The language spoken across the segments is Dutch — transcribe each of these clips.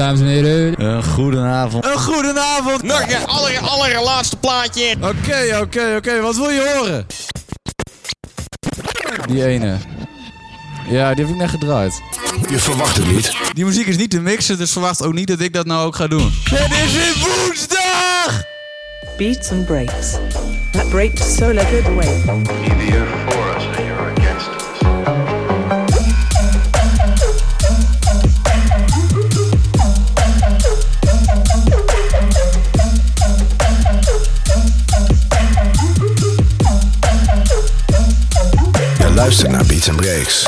dames en heren. Een goedenavond. Een goedenavond. Nog een aller, allerlaatste plaatje. Oké, oké, oké. Wat wil je horen? Die ene. Ja, die heb ik net gedraaid. Je verwacht het niet. Die muziek is niet te mixen, dus verwacht ook niet dat ik dat nou ook ga doen. Het is weer woensdag! Beats and breaks. That breaks so like good away. Either you're for Je luistert naar Beats and Breaks.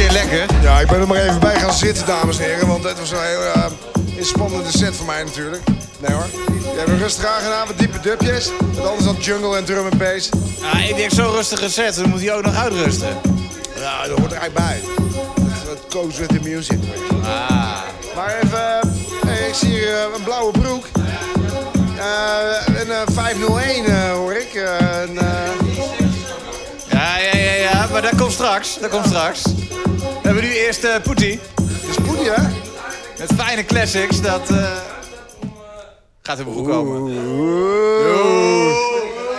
Zeer lekker. Ja, ik ben er maar even bij gaan zitten, dames en heren. Want het was een heel eh, inspannende set voor mij natuurlijk. Nee hoor. Je hebt een rustig aangedaan, wat diepe dubjes. Wat anders dan jungle en drum en bass. Ja, ik denk zo rustige set. Dan moet hij ook nog uitrusten. Ja, dat hoort er eigenlijk bij. Het goes with the music. Ah. Maar even, eh, ik zie hier eh, een blauwe broek. Een eh, 501 eh, hoor ik. Een, eh, Ja, ja, ja, ja. Maar dat komt straks. Dat komt straks. We hebben nu eerst eh Poetie. dat is poedie, hè? Met fijne classics. Dat eh, gaat er goed komen.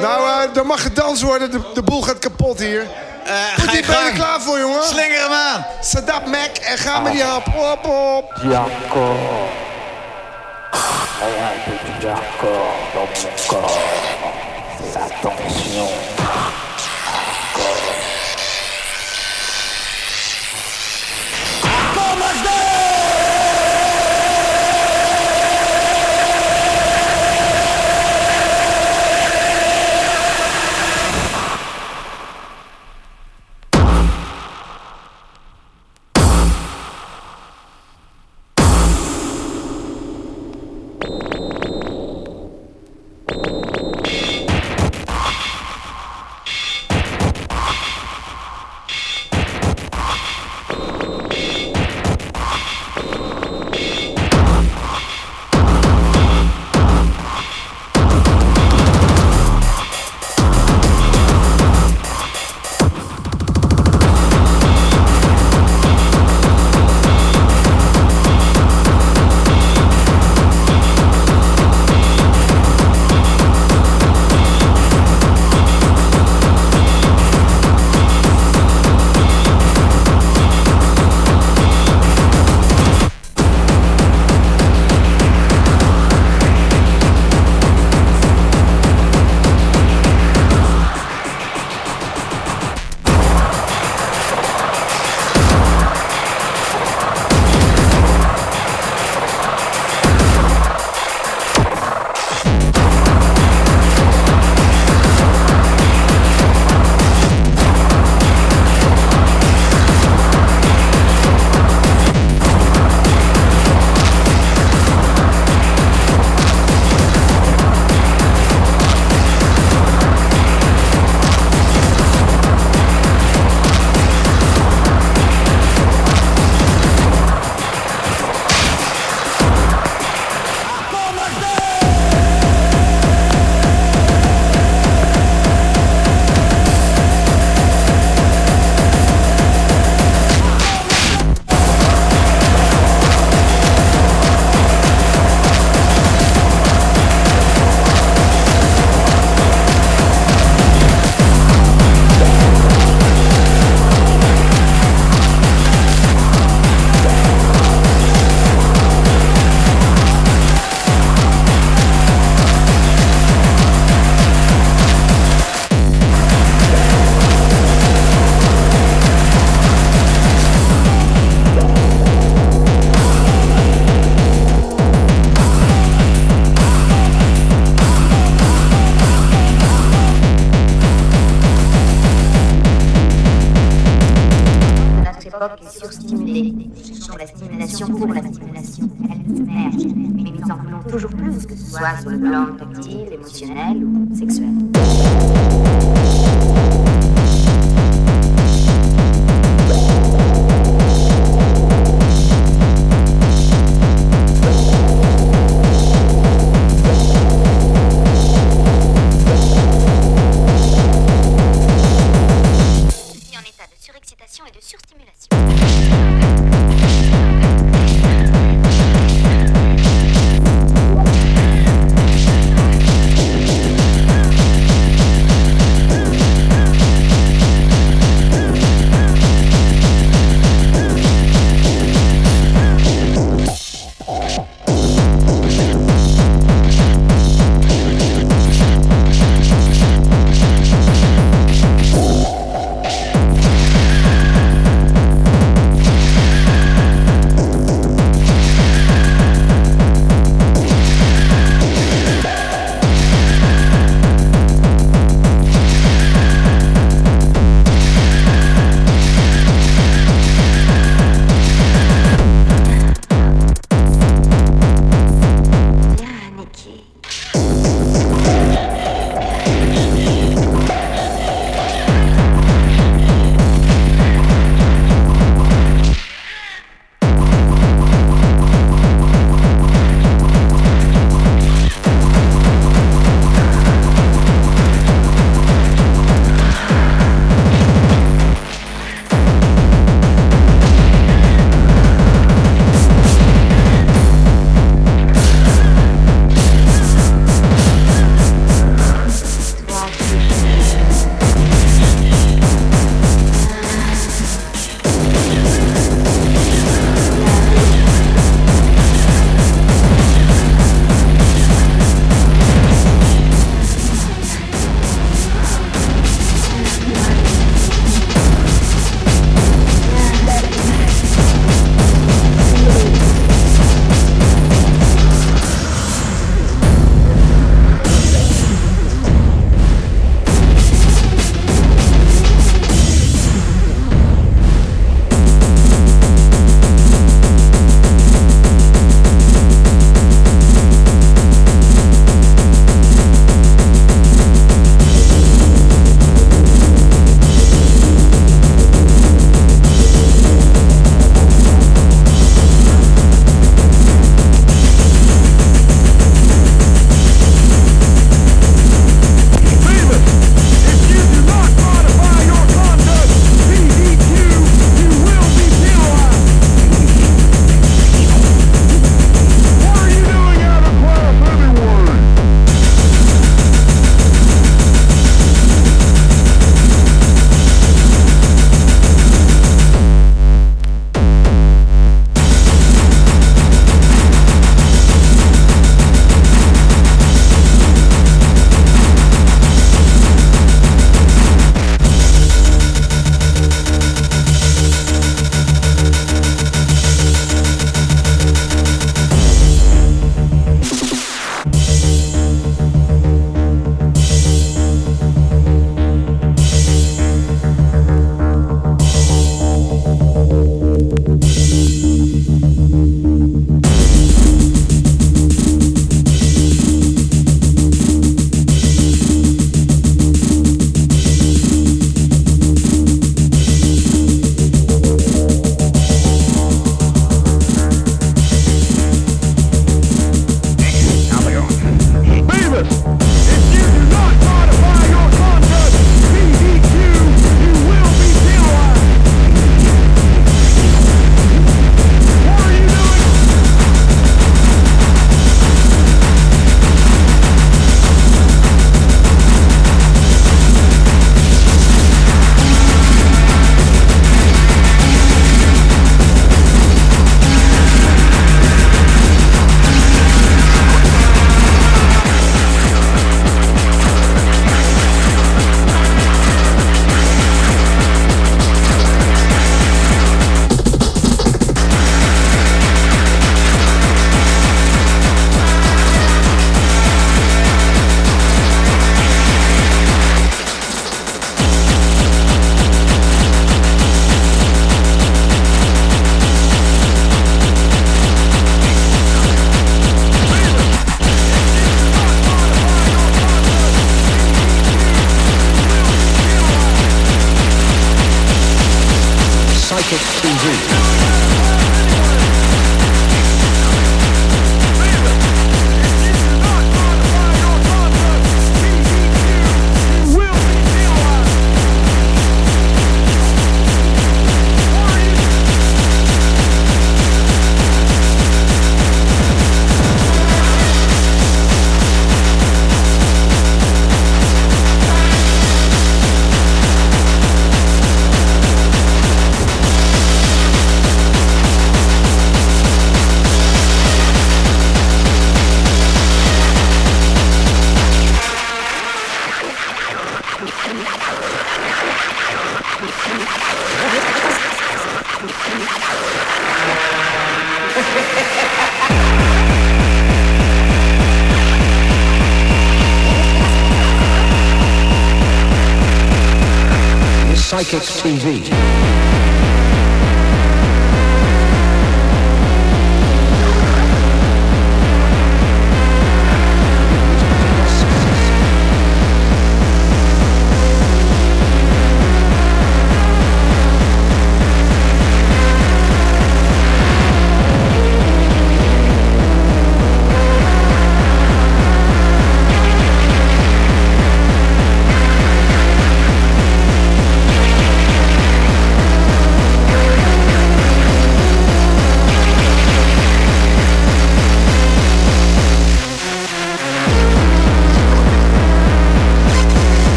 Nou, eh, er mag gedanst worden. De, de boel gaat kapot hier. Eh, ga Poedie, je ben je er klaar voor, jongen? Slinger hem aan. Sadap Mac en ga met die hap. Hop, hop. Jaco. Rien de Jaco dans que ce soit sur le plan tactile, émotionnel ou sexuel.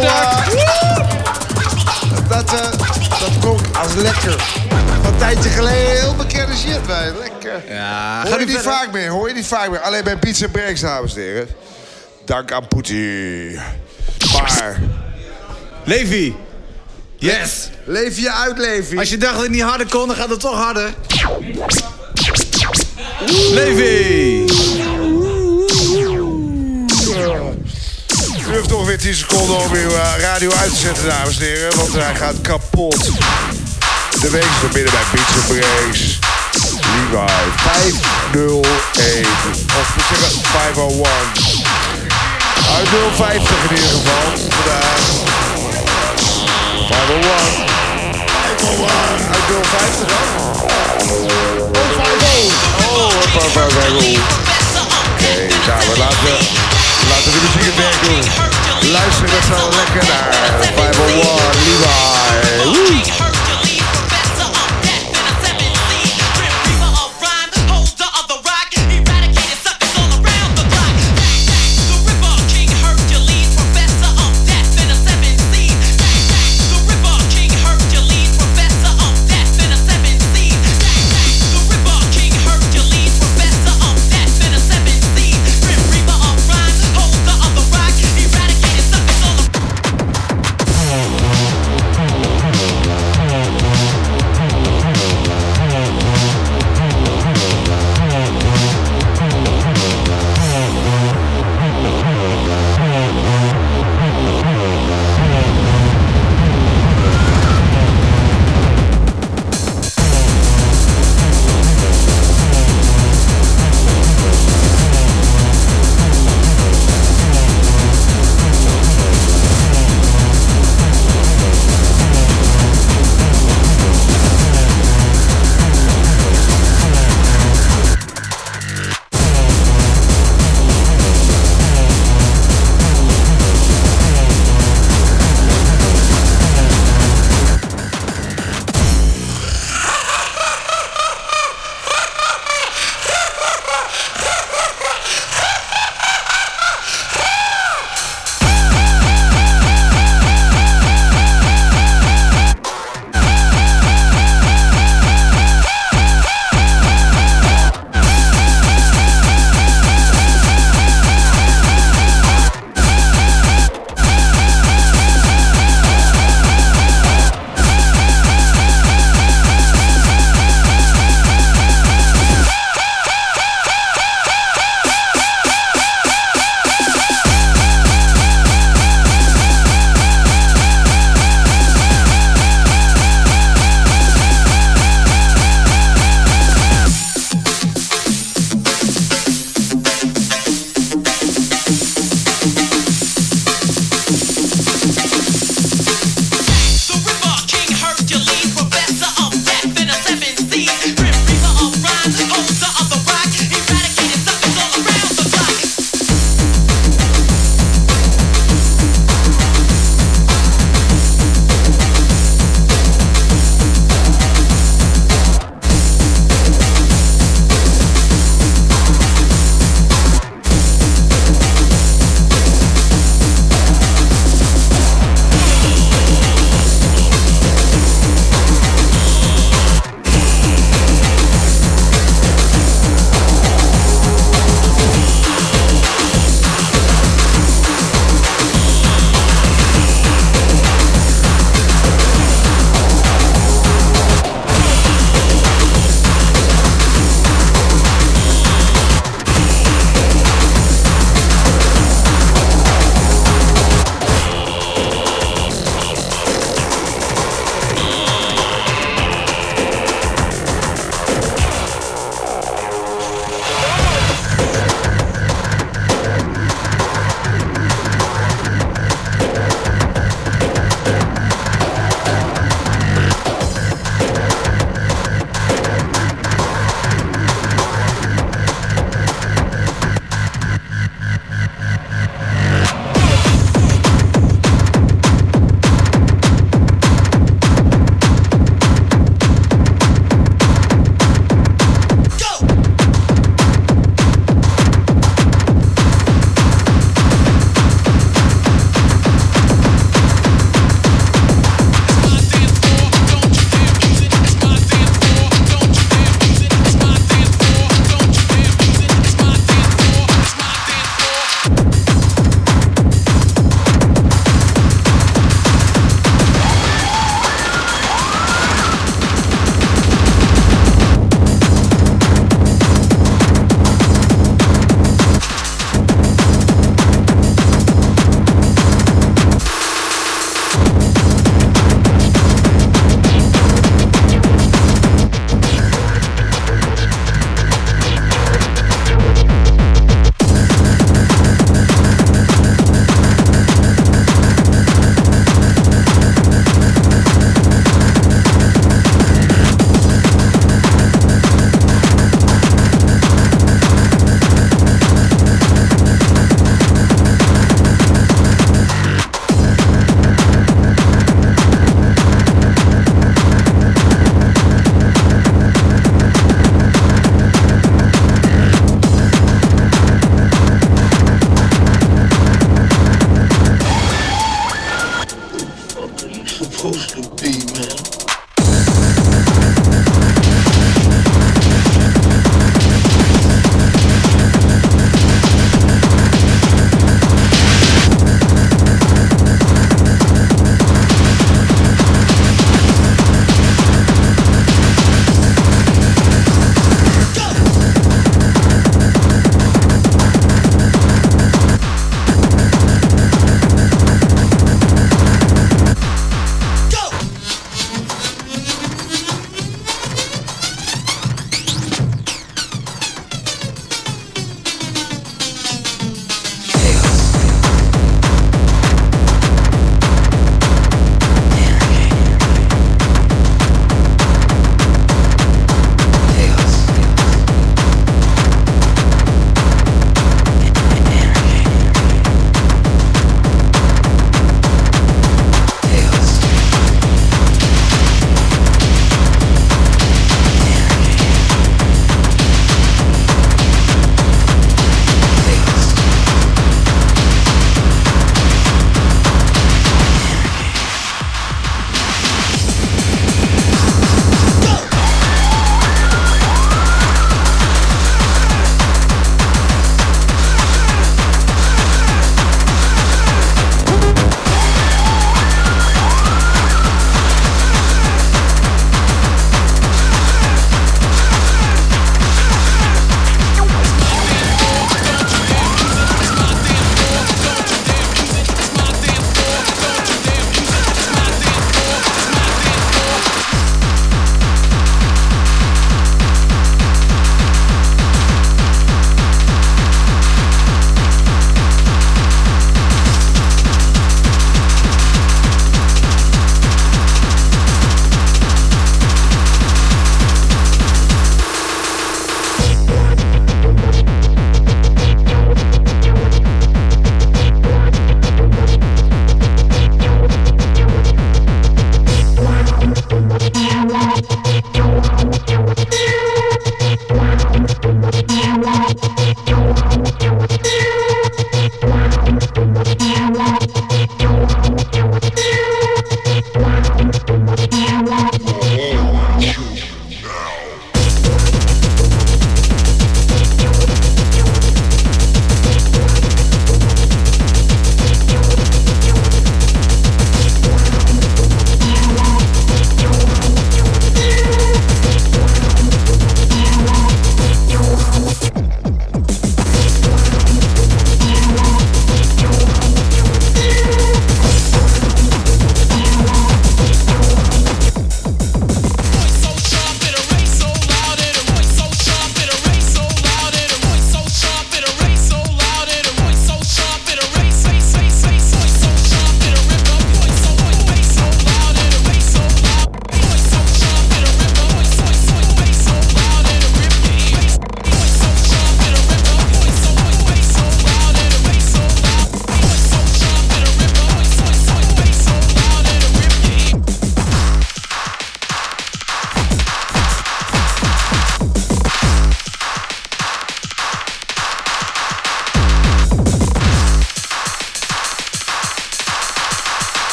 Bedankt. Dat, eh, dat klonk als lekker. Een tijdje geleden heel bekende shit bij. Lekker. Ja, hoor je verder. vaak meer, hoor je niet vaak meer. Alleen bij Pizza Breaks, dames en heren. Dank aan Poetie. Maar... Levi. Yes. Leef je uit, Levi. Als je dacht dat het niet harder kon, dan gaat het toch harder. Levi. U heeft nog weer 10 seconden om uw eh, radio uit te zetten, dames en heren. Want hij gaat kapot. De week is er binnen bij Pizza Breaks. Levi 501. Of we zeggen 501. Uit 050 in ieder geval. Vandaag. 501. 501. Uit 050 dan? Oh, 50. Oh, 550. Oké, nou, we laten, laten we de muziek het werk doen. Luister dat zo lekker naar 501 Levi. Woe!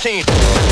13.